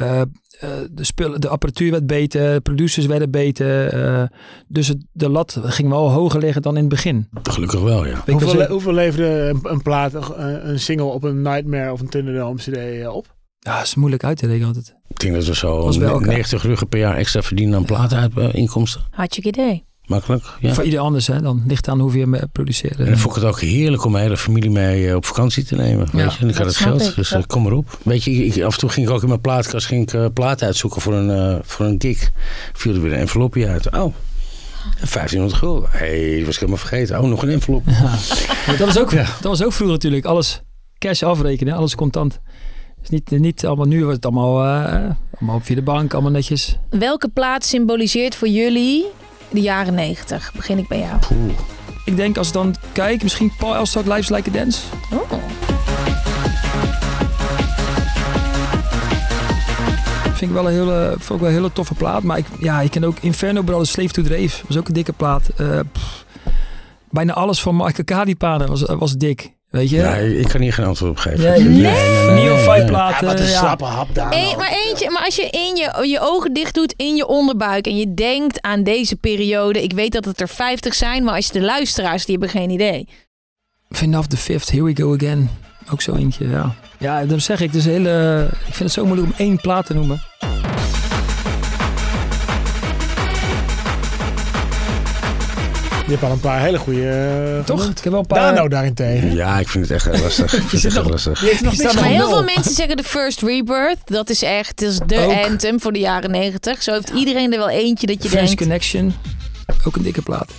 [SPEAKER 4] Uh, uh, de, spullen, de apparatuur werd beter, de producers werden beter. Uh, dus het, de lat ging wel hoger liggen dan in het begin.
[SPEAKER 3] Gelukkig wel, ja.
[SPEAKER 1] Hoeveel, le hoeveel leverde een, een plaat, een, een, single op een Nightmare of een Thunderdome CD op?
[SPEAKER 4] Ja, dat is moeilijk uit te rekenen altijd.
[SPEAKER 3] Ik denk dat we zo 90 ruggen per jaar extra verdienen aan plaatinkomsten.
[SPEAKER 2] Hartstikke idee.
[SPEAKER 3] Makkelijk, ja.
[SPEAKER 4] Voor ieder anders, hè? Dan ligt aan hoe je produceren.
[SPEAKER 3] En dan vond ik het ook heerlijk om mijn hele familie mee op vakantie te nemen. Weet je? En ik had het geld, ik, dus kom erop. Weet je, ik, af en toe ging ik ook in mijn plaatkast ging ik, uh, platen uitzoeken voor een, uh, voor een gig. Viel er weer een envelopje uit. Oh, 1500 gulden. Hé, hey, was ik helemaal vergeten. Oh, nog een envelop.
[SPEAKER 4] Ja. dat, was ook, ja. dat was ook vroeger natuurlijk. Alles cash afrekenen, alles contant. Dus niet, niet allemaal nu, wordt het allemaal, allemaal via de bank, allemaal netjes.
[SPEAKER 2] Welke plaat symboliseert voor jullie de jaren 90. Begin ik bij jou.
[SPEAKER 4] Ik denk als ik dan kijk, misschien Paul Elstak Life's Like a Dance.
[SPEAKER 2] Oh.
[SPEAKER 4] Vind ik wel een hele, vond ik wel een hele toffe plaat. Maar ik, ja, ik ken ook Inferno Brothers Slave to Drave. Dat was ook een dikke plaat. Uh, bijna alles van Michael Cadipanen was, was dik. Weet je?
[SPEAKER 3] Ik kan hier geen antwoord op geven.
[SPEAKER 2] Nee,
[SPEAKER 4] nee, nee, platen.
[SPEAKER 1] Ja, wat een slappe hap daar.
[SPEAKER 2] Maar eentje, maar als je in je, je ogen dicht doet in je onderbuik en je denkt aan deze periode. Ik weet dat het er 50 zijn, maar als je de luisteraars, die hebben geen idee.
[SPEAKER 4] Of the fifth, here we go again. Ook zo eentje, ja. Ja, dan zeg ik, dus hele, ik vind het zo moeilijk om één plaat te noemen.
[SPEAKER 1] Je hebt al een paar hele goede uh,
[SPEAKER 4] Toch? Ik heb wel een paar...
[SPEAKER 1] Dano daarentegen.
[SPEAKER 3] Ja, ik vind het echt lastig. ik vind het echt lastig.
[SPEAKER 1] Je nog
[SPEAKER 2] maar heel veel mensen zeggen de First Rebirth. Dat is echt dat is de ook. anthem voor de jaren negentig. Zo heeft iedereen er wel eentje dat je
[SPEAKER 4] French
[SPEAKER 2] denkt...
[SPEAKER 4] Connection. Ook een dikke plaat.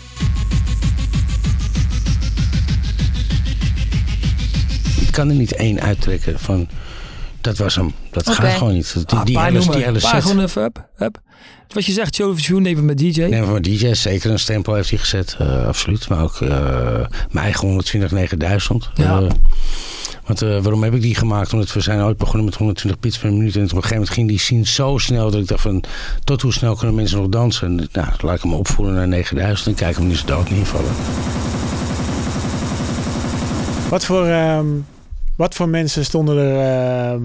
[SPEAKER 3] Ik kan er niet één uittrekken van... Dat was hem. Dat okay. gaat gewoon niet. Die,
[SPEAKER 4] ah,
[SPEAKER 3] die, hele, die hele set.
[SPEAKER 4] gewoon even, up, up. Wat je zegt, Joe Tune nemen met DJ.
[SPEAKER 3] Nemen met DJ, zeker een stempel heeft hij gezet, uh, absoluut. Maar ook uh, mijn eigen 120 9000.
[SPEAKER 4] Ja. Uh,
[SPEAKER 3] want waarom heb ik die gemaakt? Omdat we zijn ooit begonnen met 120 bits per minuut. En op een gegeven moment ging die scene zo snel dat ik dacht van... tot hoe snel kunnen mensen nog dansen? En, nou, laat ik hem opvoeren naar 9000 en kijken of die ze dood niet vallen.
[SPEAKER 1] Wat voor, um, wat voor mensen stonden er...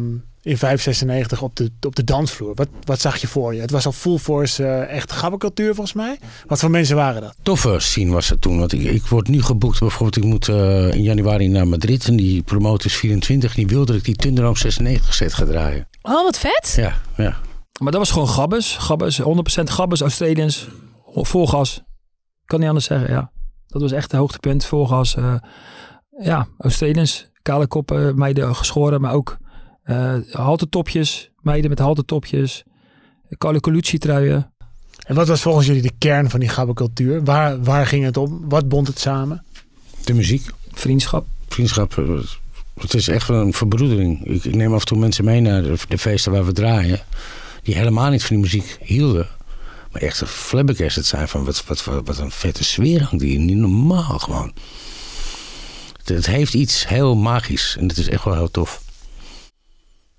[SPEAKER 1] In 596 op de, op de dansvloer. Wat, wat zag je voor je? Het was al full force uh, echt gabbercultuur volgens mij. Wat voor mensen waren dat?
[SPEAKER 3] Toffe scene was het toen. Want ik, ik word nu geboekt. Bijvoorbeeld ik moet uh, in januari naar Madrid. En die promotor is 24. En die wilde dat ik die Thunderdome 96 set ga draaien.
[SPEAKER 2] Oh, wat vet.
[SPEAKER 3] Ja, ja.
[SPEAKER 4] Maar dat was gewoon gabbers. Gabbers, 100% gabbers, Australians. Vol gas. Kan niet anders zeggen, ja. Dat was echt het hoogtepunt. Vol gas. Uh, ja, Australians. Kale koppen, meiden geschoren. Maar ook uh, haltetopjes, meiden met haltetopjes, Colucci truien.
[SPEAKER 1] En wat was volgens jullie de kern van die gabbercultuur? Waar, waar ging het om? Wat bond het samen?
[SPEAKER 3] De muziek.
[SPEAKER 4] Vriendschap.
[SPEAKER 3] Vriendschap. Eh, het is echt een verbroedering. Ik, ik neem af en toe mensen mee naar de, de, feesten waar we draaien. Die helemaal niet van die muziek hielden. Maar echt een flabbergasted zijn van wat, wat, wat, wat een vette sfeer hangt die Niet normaal gewoon. Het, het heeft iets heel magisch. En het is echt wel heel tof.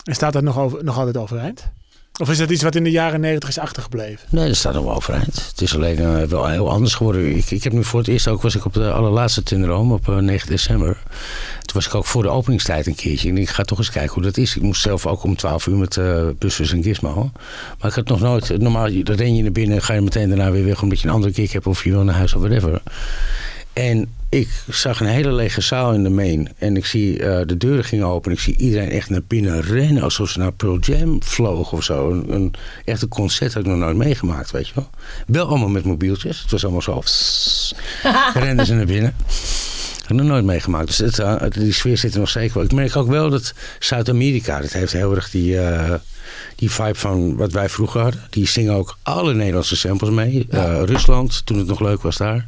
[SPEAKER 1] En staat dat nog, over, nog altijd overeind? Of is dat iets wat in de jaren negentig is achtergebleven?
[SPEAKER 3] Nee, dat staat nog wel overeind. Het is alleen uh, wel heel anders geworden. Ik, ik heb nu voor het eerst ook, was ik op de allerlaatste Tinderome op uh, eh, 9 december. Toen was ik ook voor de openingstijd een keertje. En ik ga toch eens kijken hoe dat is. Ik moest zelf ook om 12 uur met uh, bussen en gizmo. Maar ik had nog nooit, normaal dan ren je naar binnen, ga je meteen daarna weer weg omdat je een andere kick hebt of je wil naar huis of whatever. En ik zag een hele lege zaal in de main. En ik zie uh, de deuren gingen open. En ik zie iedereen echt naar binnen rennen. Alsof ze naar Pearl Jam vlogen of zo. Een, een, echt een concert had ik nog nooit meegemaakt, weet je wel. Wel allemaal met mobieltjes. Het was allemaal zo. renden ze naar binnen. Ik heb nog nooit meegemaakt. Dus het, uh, die sfeer zit er nog zeker wel. Ik merk ook wel dat Zuid-Amerika, dat heeft heel erg die, uh, die vibe van wat wij vroeger hadden. Die zingen ook alle Nederlandse samples mee. Ja. Rusland, toen het nog leuk was daar.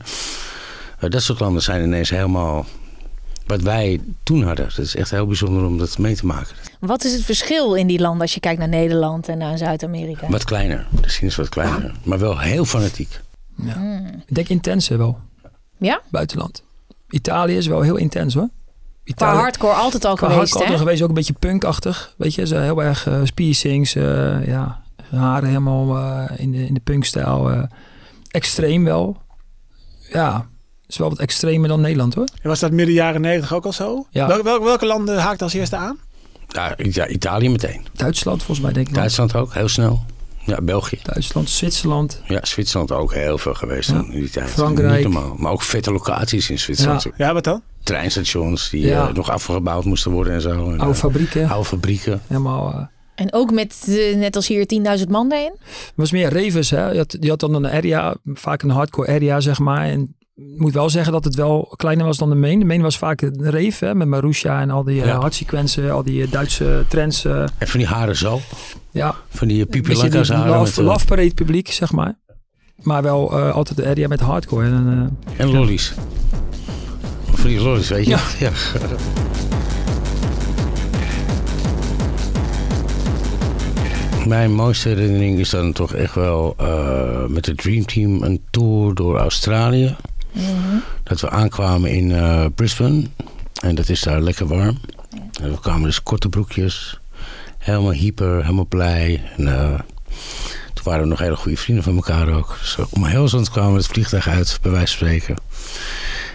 [SPEAKER 3] Uh, dat soort landen zijn ineens helemaal wat wij toen hadden. Dat is echt heel bijzonder om dat mee te maken.
[SPEAKER 2] Wat is het verschil in die landen als je kijkt naar Nederland en naar Zuid-Amerika?
[SPEAKER 3] Wat kleiner. De scene is wat kleiner. Maar wel heel fanatiek.
[SPEAKER 4] Ja. Hmm. Ik denk intenser wel.
[SPEAKER 2] Ja?
[SPEAKER 4] Buitenland. Italië is wel heel intens hoor.
[SPEAKER 2] Italië, Qua hardcore altijd al geweest,
[SPEAKER 4] hardcore altijd geweest, ook een beetje punkachtig. Weet je, zo heel erg uh, piercings, uh, ja, haren helemaal uh, in de, in de punkstijl. extreem wel. Ja, is wel wat extremer dan Nederland hoor.
[SPEAKER 1] En was dat midden jaren negentig ook al zo?
[SPEAKER 4] Ja.
[SPEAKER 1] Wel, wel, welke landen haakt als eerste aan?
[SPEAKER 3] Ja, Italië meteen.
[SPEAKER 4] Duitsland volgens mij denk ik.
[SPEAKER 3] Duitsland ook, heel snel. Ja, België.
[SPEAKER 4] Duitsland, Zwitserland.
[SPEAKER 3] Ja, Zwitserland ook heel veel geweest ja. in die tijd.
[SPEAKER 4] Frankrijk.
[SPEAKER 3] Niet normaal. Maar ook vette locaties in Zwitserland.
[SPEAKER 1] Ja, ja wat dan?
[SPEAKER 3] Treinstations die ja. uh, nog afgebouwd moesten worden en zo. En,
[SPEAKER 4] oude uh, fabrieken.
[SPEAKER 3] Oude fabrieken.
[SPEAKER 4] Helemaal... Uh,
[SPEAKER 2] en ook met, uh, net als hier, 10.000 man erin? Het
[SPEAKER 4] was meer ravens, hè. Je had, dan een area, vaak een hardcore area, zeg maar. En moet wel zeggen dat het wel kleiner was dan de main. De main was vaak een hè, met Marusha en al die ja. hardsequences, al die Duitse trends. Uh.
[SPEAKER 3] En van die haren zo.
[SPEAKER 4] Ja.
[SPEAKER 3] Van die pipilanka's haren.
[SPEAKER 4] Love, love parade publiek, zeg maar. Maar wel altijd de area met hardcore. En,
[SPEAKER 3] en lollies. Van die lollies, weet je.
[SPEAKER 4] Ja.
[SPEAKER 3] ja. Mijn mooiste herinnering is dan toch echt wel uh, met het Dream Team een tour door Australië. Mm -hmm. Dat we aankwamen in uh, Brisbane. En dat is daar lekker warm. En we kwamen dus korte broekjes. helemaal hyper, helemaal blij. En, uh, toen waren we nog hele goede vrienden van elkaar ook. Dus om heel zand kwamen we het vliegtuig uit, bij wijze van spreken.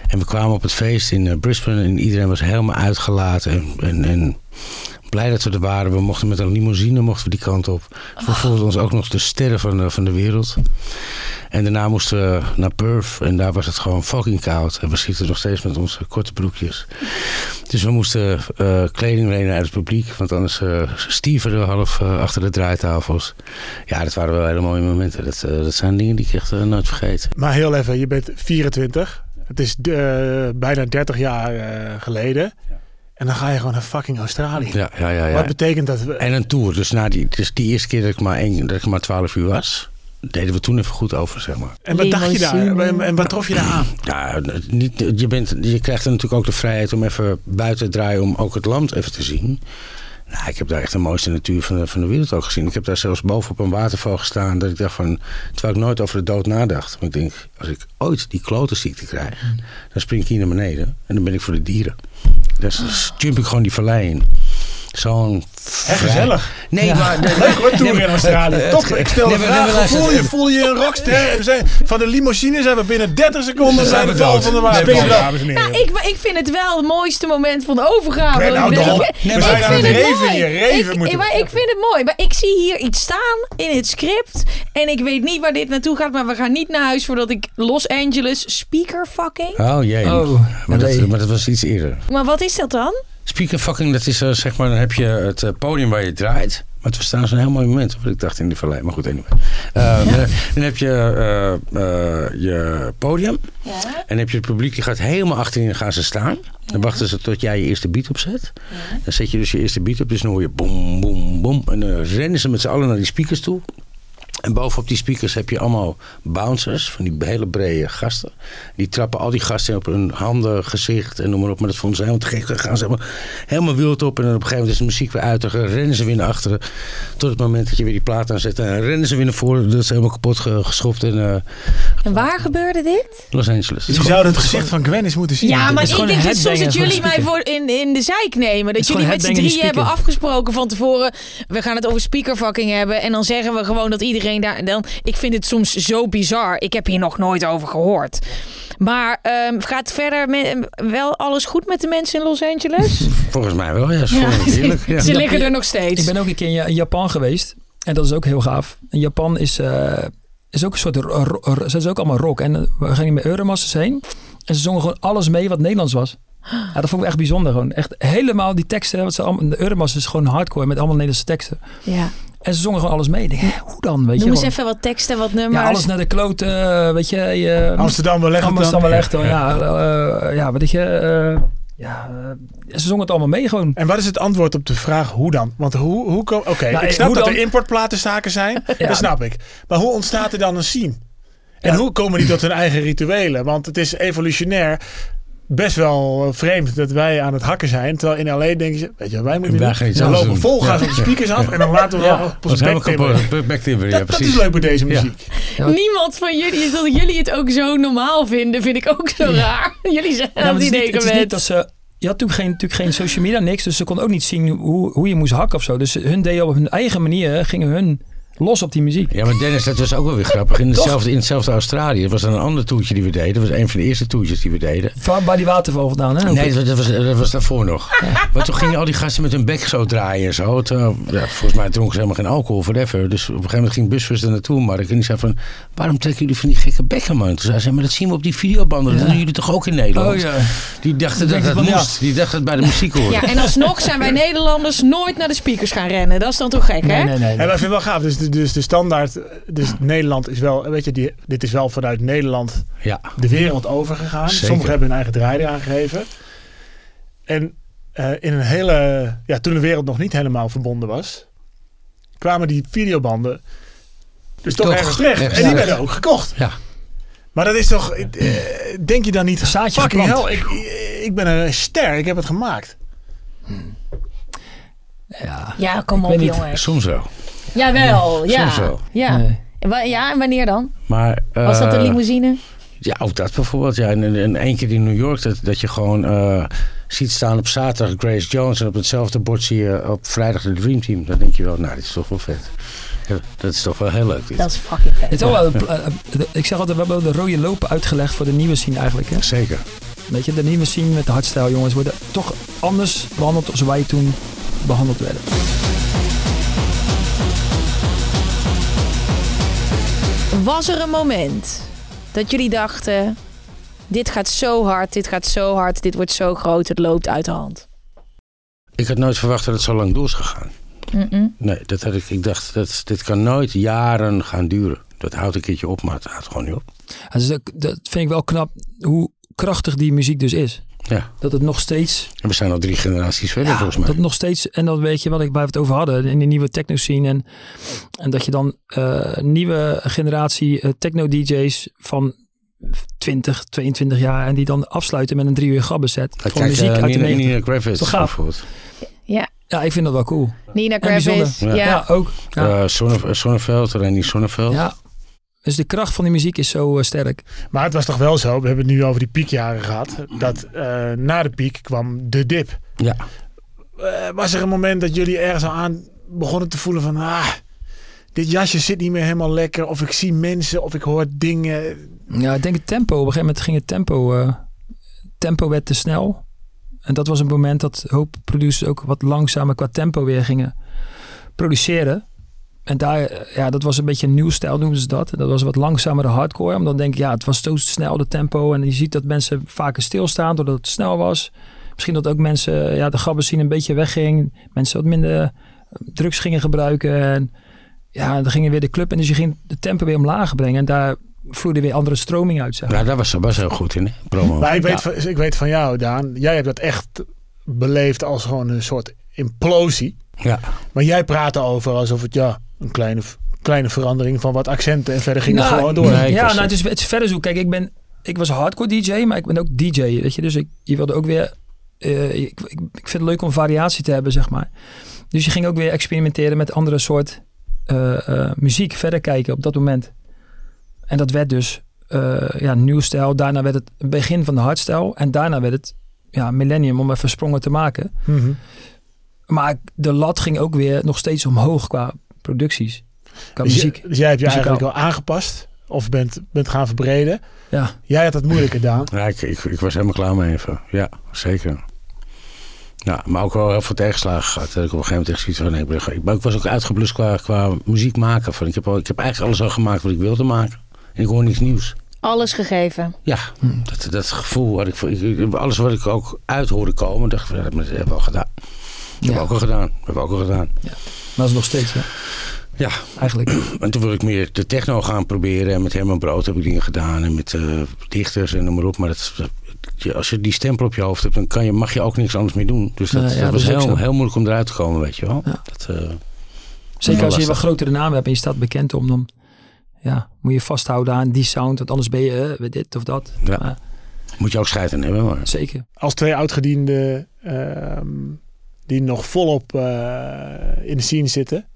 [SPEAKER 3] En we kwamen op het feest in Brisbane en iedereen was helemaal uitgelaten. En, en, en blij dat we er waren. We mochten met een limousine mochten we die kant op. We voelden ons ook nog de sterren van de, van de wereld. En daarna moesten we naar Perth. En daar was het gewoon fucking koud. En we schieten nog steeds met onze korte broekjes. Dus we moesten uh, kleding lenen uit het publiek. Want anders uh, stieven we half uh, achter de draaitafels. Ja, dat waren wel hele mooie momenten. Dat, dat zijn dingen die ik echt nooit vergeet.
[SPEAKER 1] Maar heel even, je bent 24. Het is bijna 30 jaar geleden. Ja. En dan ga je gewoon naar fucking Australië.
[SPEAKER 3] Ja, ja, ja, ja.
[SPEAKER 1] Wat betekent dat? We...
[SPEAKER 3] En een tour. Dus, na die, dus die eerste keer dat ik maar, één, dat ik maar 12 uur was, deden we toen even goed over, zeg maar.
[SPEAKER 1] En wat dacht je daar? En wat trof je daar aan?
[SPEAKER 3] Ja, niet, je, bent, je krijgt er natuurlijk ook de vrijheid om even buiten te draaien om ook het land even te zien. Nou, ik heb daar echt de mooiste natuur van de, van de wereld ook gezien. Ik heb daar zelfs boven op een waterval gestaan. Dat ik dacht van, terwijl ik nooit over de dood nadacht. Maar ik denk, als ik ooit die klotenziekte krijg, dan spring ik hier naar beneden. En dan ben ik voor de dieren. Dus jump ik gewoon die vallei in. Zo'n
[SPEAKER 1] gezellig.
[SPEAKER 3] Nee, maar...
[SPEAKER 1] Leuk hoor, tour in Australië. Top, ik stel de vraag, voel je, voel je een rockster? We zijn, van de limousine zijn we binnen 30 seconden zijn we val van de.
[SPEAKER 2] Nou, ik, ik vind het wel het mooiste moment van de overgave.
[SPEAKER 1] Ben nou dan. We zijn aan het reven hier. Reven
[SPEAKER 2] moeten Maar ik vind het mooi. Maar ik zie hier iets staan in het script. En ik weet niet waar dit naartoe gaat. Maar we gaan niet naar huis voordat ik Los Angeles speaker fucking.
[SPEAKER 3] Oh jee. Oh, maar, dat, maar dat was iets eerder.
[SPEAKER 2] Maar wat is dat dan?
[SPEAKER 3] Speakerfucking, dat is uh, zeg maar, dan heb je het uh, podium waar je draait. Maar het was trouwens een heel mooi moment, wat ik dacht in de vallei. Maar goed, anyway. Uh, ja. Dan heb je je podium. Ja. En dan heb je het publiek, die gaat helemaal achterin en gaan ze staan. Dan wachten ze tot jij je eerste beat opzet. Dan zet je dus je eerste beat op, dus dan hoor je boem, boem, boem. En dan rennen ze met z'n allen naar die speakers toe. En bovenop die speakers heb je allemaal bouncers, van die hele brede gasten. Die trappen al die gasten op hun handen, gezicht en noem maar op. Maar dat vonden ze helemaal te gek. Dan gaan ze helemaal, helemaal wild op. En dan op een gegeven moment is de muziek weer uit. Dan rennen ze weer naar achteren. Tot het moment dat je weer die plaat aanzet. En dan rennen ze weer naar voren. Dat is helemaal kapot geschopt. En, uh,
[SPEAKER 2] en waar gebeurde dit?
[SPEAKER 3] Los Angeles.
[SPEAKER 1] Je zou het gezicht van Gwen eens moeten zien.
[SPEAKER 2] Ja, maar ik denk dat soms dat jullie mij voor in, in de zijk nemen. Dat jullie met z'n drieën hebben afgesproken van tevoren. We gaan het over speakerfucking hebben. En dan zeggen we gewoon dat iedereen daar. Dan, ik vind het soms zo bizar. Ik heb hier nog nooit over gehoord. Maar um, gaat verder met, wel alles goed met de mensen in Los Angeles?
[SPEAKER 3] Volgens mij wel, ja. Ze,
[SPEAKER 2] ja. ze liggen er nog steeds.
[SPEAKER 4] Ik ben ook een keer in Japan geweest. En dat is ook heel gaaf. In Japan is, uh, is ook een soort... Ze is ook allemaal rock. En we gingen met Euromasters heen. En ze zongen gewoon alles mee wat Nederlands was. Ja, dat vond ik echt bijzonder. Gewoon. Echt helemaal die teksten. Wat ze allemaal, de Euromasters is gewoon hardcore met allemaal Nederlandse teksten.
[SPEAKER 2] Ja.
[SPEAKER 4] En ze zongen gewoon alles mee. Denk, hoe dan? Weet
[SPEAKER 2] Noem
[SPEAKER 4] je,
[SPEAKER 2] eens even wat teksten, wat nummers.
[SPEAKER 4] Ja, alles naar de kloten, weet je.
[SPEAKER 1] Amsterdam wel echt
[SPEAKER 4] Amsterdam wel echt, ja. Ja, uh, ja, weet je... Uh, ja, ze zongen het allemaal mee gewoon.
[SPEAKER 1] En wat is het antwoord op de vraag hoe dan? Want hoe, hoe Oké, okay, nou, ik snap dat dan? er importplatenzaken zijn. ja. Dat snap ik. Maar hoe ontstaat er dan een scene? En hoe komen die tot hun eigen rituelen? Want het is evolutionair best wel vreemd dat wij aan het hakken zijn. Terwijl in LA denken ze, weet je, wij moeten wij we lopen vol gaan op de speakers af en dan laten we ja. pas back dat, dat is leuk bij deze muziek.
[SPEAKER 2] Niemand van jullie, dat jullie het ook zo normaal vinden, vind ik ook zo raar. Jullie zijn ja, die
[SPEAKER 4] denken dat ze je had natuurlijk geen, natuurlijk geen social media, niks. Dus ze konden ook niet zien hoe, hoe je moest hakken of zo. Dus hun deden op hun eigen manier, gingen hun los op die muziek.
[SPEAKER 3] Ja, maar Dennis, dat was ook wel weer grappig. In hetzelfde, in hetzelfde Australië was er een ander toertje die we deden. Dat was een van de eerste toertjes die we deden.
[SPEAKER 4] Van bij die waterval vandaan, hè?
[SPEAKER 3] Nee, dat was, dat was daarvoor nog. Maar toen gingen al die gasten met hun bek zo draaien en zo. ja, volgens mij dronken ze helemaal geen alcohol, whatever. Dus op een gegeven moment ging busfus er naartoe. Maar ik zei van, waarom trekken jullie van die gekke bekken, man? Toen zei ze, maar dat zien we op die videobanden. Dat doen jullie toch ook in Nederland? Oh, ja. Die dachten dat dat moest. Die dachten dat bij de muziek hoorde.
[SPEAKER 2] Ja, en alsnog zijn wij Nederlanders nooit naar de speakers gaan rennen. Dat is dan toch gek, hè?
[SPEAKER 1] Nee, nee, nee. En dat vind ik wel gaaf. Dus, dus de standaard dus Nederland is wel, weet je, die, dit is wel vanuit Nederland ja. de wereld overgegaan. Sommigen hebben hun eigen draai aangegeven. En uh, in een hele, ja, toen de wereld nog niet helemaal verbonden was, kwamen die videobanden dus toch, ergens terecht. En die werden ook gekocht.
[SPEAKER 3] Ja.
[SPEAKER 1] Maar dat is toch, uh, denk je dan niet,
[SPEAKER 4] Zaadje fucking hell,
[SPEAKER 1] ik, ik ben een ster, ik heb het gemaakt.
[SPEAKER 2] Ja, ja kom op jongen.
[SPEAKER 3] Soms wel.
[SPEAKER 2] Jawel, ja. Soms wel. Ja. Nee. ja, en wanneer dan?
[SPEAKER 3] Maar,
[SPEAKER 2] uh, Was dat een limousine?
[SPEAKER 3] Ja, ook dat bijvoorbeeld. Ja, en, en één keer in New York, dat, dat je gewoon... Uh, ziet staan op zaterdag Grace Jones en op hetzelfde bord zie je op vrijdag de Dream Team, dan denk je wel, nou, dit is toch wel vet. Ja, dat is toch wel heel leuk. Dit.
[SPEAKER 2] Dat is fucking vet.
[SPEAKER 4] Het is wel, uh, ik zeg altijd, we hebben de rode lopen uitgelegd voor de nieuwe scene eigenlijk. Hè?
[SPEAKER 3] Zeker.
[SPEAKER 4] Weet je, de nieuwe scene met de hardstyle jongens worden toch anders behandeld als wij toen behandeld werden.
[SPEAKER 2] Was er een moment dat jullie dachten: dit gaat zo hard, dit gaat zo hard, dit wordt zo groot, het loopt uit de hand?
[SPEAKER 3] Ik had nooit verwacht dat het zo lang door zou gaan. Nee, dat had ik, ik dacht, dat, dit kan nooit jaren gaan duren. Dat houdt een keertje op, maar het houdt gewoon niet op.
[SPEAKER 4] Dus dat, dat vind ik wel knap hoe krachtig die muziek dus is.
[SPEAKER 3] Ja.
[SPEAKER 4] Dat het nog steeds.
[SPEAKER 3] En we zijn al drie generaties verder,
[SPEAKER 4] ja,
[SPEAKER 3] volgens mij.
[SPEAKER 4] Dat nog steeds. En dat weet je wat ik we het over hadden. In de nieuwe techno scene. En, en dat je dan uh, nieuwe generatie uh, techno DJ's van 20, 22 jaar. En die dan afsluiten met een drie uur gabbeset.
[SPEAKER 3] Voor kijk, muziek uh, uit Nina, de Nina
[SPEAKER 4] Toch gaaf.
[SPEAKER 2] Ja.
[SPEAKER 4] Ja, ik vind dat wel cool.
[SPEAKER 2] Nina Gravitz.
[SPEAKER 4] Ja. ja. ja. ook.
[SPEAKER 3] Ja. Uh, Sonne, Sonneveld, Randy Sonneveld.
[SPEAKER 4] Ja. Dus de kracht van die muziek is zo uh, sterk.
[SPEAKER 1] Maar het was toch wel zo, we hebben het nu over die piekjaren gehad, dat uh, na de piek kwam de dip.
[SPEAKER 3] Ja.
[SPEAKER 1] Uh, was er een moment dat jullie ergens al aan begonnen te voelen van, ah, dit jasje zit niet meer helemaal lekker, of ik zie mensen, of ik hoor dingen.
[SPEAKER 4] Ja, ik denk het tempo. Op een gegeven moment ging het tempo, tempo werd te snel. En dat was een moment dat hoop producers ook wat langzamer qua tempo weer gingen produceren. En daar, ja, dat was een beetje een nieuw stijl noemen ze dat. Dat was wat langzamere hardcore. Omdat denk ik, ja, het was zo snel de tempo. En je ziet dat mensen vaker stilstaan doordat het snel was. Misschien dat ook mensen, ja, de gabbers zien een beetje wegging. Mensen wat minder drugs gingen gebruiken. En ja, dan gingen weer de club. En dus je ging de tempo weer omlaag brengen. En daar vloeide weer andere stroming uit. Zeg.
[SPEAKER 3] Ja, daar was, was heel goed in, hè? promo.
[SPEAKER 1] Maar ik weet, ja. van, ik weet van jou, Daan. Jij hebt dat echt beleefd als gewoon een soort implosie.
[SPEAKER 3] Ja.
[SPEAKER 1] Maar jij praatte over alsof het, ja, een kleine, kleine verandering van wat accenten. En verder ging
[SPEAKER 4] nou,
[SPEAKER 1] het gewoon door.
[SPEAKER 4] Nee, ja, nou, het is, het is verder zo. Kijk, ik ben, ik was hardcore DJ, maar ik ben ook DJ, weet je. Dus ik, je wilde ook weer, uh, ik, ik, ik, vind het leuk om variatie te hebben, zeg maar. Dus je ging ook weer experimenteren met andere soort uh, uh, muziek. Verder kijken op dat moment. En dat werd dus uh, ja, nieuw stijl. Daarna werd het begin van de hardstyle. En daarna werd het ja, millennium om even sprongen te maken.
[SPEAKER 1] Mm -hmm.
[SPEAKER 4] Maar de lat ging ook weer nog steeds omhoog qua producties. Qua
[SPEAKER 1] dus,
[SPEAKER 4] muziek.
[SPEAKER 1] Je, dus jij hebt je eigenlijk al aangepast. Of bent, bent gaan verbreden.
[SPEAKER 4] Ja.
[SPEAKER 1] Jij had het moeilijker gedaan.
[SPEAKER 3] Ja, ik, ik, ik, was helemaal klaar mee even. Ja, zeker. Ja, maar ook wel heel veel tegenslagen gehad. Dat ik op een gegeven moment echt zoiets van... Nee, ik, ik was ook uitgeblust qua, qua muziek maken. Van, ik, heb al, ik heb eigenlijk alles al gemaakt wat ik wilde maken. En ik hoor niks nieuws.
[SPEAKER 2] Alles gegeven.
[SPEAKER 3] Ja, dat, dat gevoel had ik, ik, Alles wat ik ook uit hoorde komen, dacht ik, dat hebben we al gedaan. Dat ja. hebben we ook al gedaan. Dat hebben we ook al gedaan.
[SPEAKER 4] Ja. Maar dat is nog steeds, hè?
[SPEAKER 3] Ja.
[SPEAKER 4] Eigenlijk.
[SPEAKER 3] En toen wil ik meer de techno gaan proberen. En met Herman Brood heb ik dingen gedaan. En met uh, dichters en noem maar op. Maar dat, dat, als je die stempel op je hoofd hebt, dan kan je, mag je ook niks anders meer doen. Dus dat,
[SPEAKER 4] ja,
[SPEAKER 3] dat
[SPEAKER 4] dat
[SPEAKER 3] was heel, heel moeilijk om eruit te komen, weet je wel.
[SPEAKER 4] Ja.
[SPEAKER 3] Dat, uh,
[SPEAKER 4] Zeker als je wat grotere naam hebt en je staat bekend om, dan ja, moet je vasthouden aan die sound. Want anders ben je uh, dit of dat.
[SPEAKER 3] Ja.
[SPEAKER 4] Maar,
[SPEAKER 3] moet je ook scheid aan hebben. Maar.
[SPEAKER 4] zeker.
[SPEAKER 1] Als twee oudgedienden uh, die nog volop uh, in de scene zitten.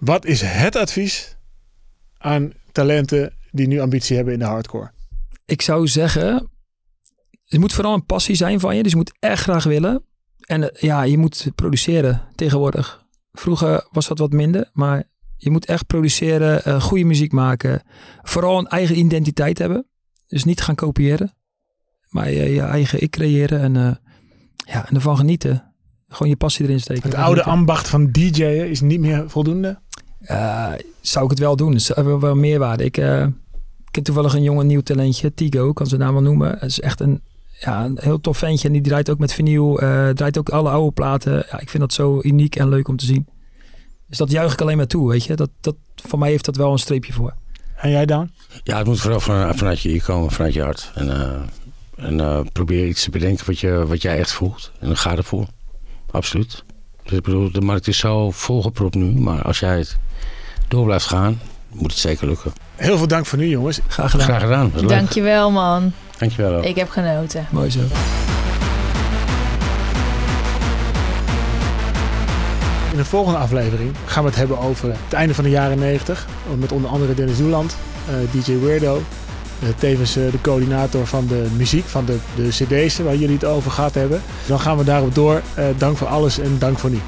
[SPEAKER 1] Wat is het advies aan talenten die nu ambitie hebben in de hardcore?
[SPEAKER 4] Ik zou zeggen, het moet vooral een passie zijn van je. Dus je moet echt graag willen. En uh, ja, je moet produceren tegenwoordig. Vroeger was dat wat minder, maar je moet echt produceren, uh, goede muziek maken. Vooral een eigen identiteit hebben. Dus niet gaan kopiëren, maar je, eigen ik creëren en, ja, en ervan genieten. Gewoon je passie erin steken.
[SPEAKER 1] Het oude ambacht van DJ'en is niet meer voldoende?
[SPEAKER 4] Uh, zou ik het wel doen. Het is wel, wel meerwaarde. Ik, uh, ik ken toevallig een jonge nieuw talentje, Tigo, kan ze naam wel noemen. Het is echt een, ja, een heel tof ventje en die draait ook met vinyl, uh, draait ook alle oude platen. Ja, ik vind dat zo uniek en leuk om te zien. Dus dat juich ik alleen maar toe, weet je. Dat, dat, voor mij heeft dat wel een streepje voor.
[SPEAKER 1] En jij dan?
[SPEAKER 3] Ja, het moet vooral van, vanuit je hier komen, vanuit je hart. En, uh, en uh, probeer iets te bedenken wat, je, wat jij echt voelt. En dan ga ervoor. Absoluut. Dus ik bedoel, de markt is zo volgepropt nu. Maar als jij het door blijft gaan, moet het zeker lukken.
[SPEAKER 1] Heel veel dank voor nu, jongens.
[SPEAKER 4] Graag gedaan.
[SPEAKER 3] Graag gedaan.
[SPEAKER 2] Dankjewel, man.
[SPEAKER 3] Dankjewel. Ook.
[SPEAKER 2] Ik heb genoten.
[SPEAKER 4] Mooi zo.
[SPEAKER 1] In de volgende aflevering gaan we het hebben over het einde van de jaren 90. Met onder andere Dennis Doeland, uh, DJ Weirdo. Tevens de coördinator van de muziek, van de, de cd's waar jullie het over gehad hebben. Dan gaan we daarop door. dank voor alles en dank voor nu.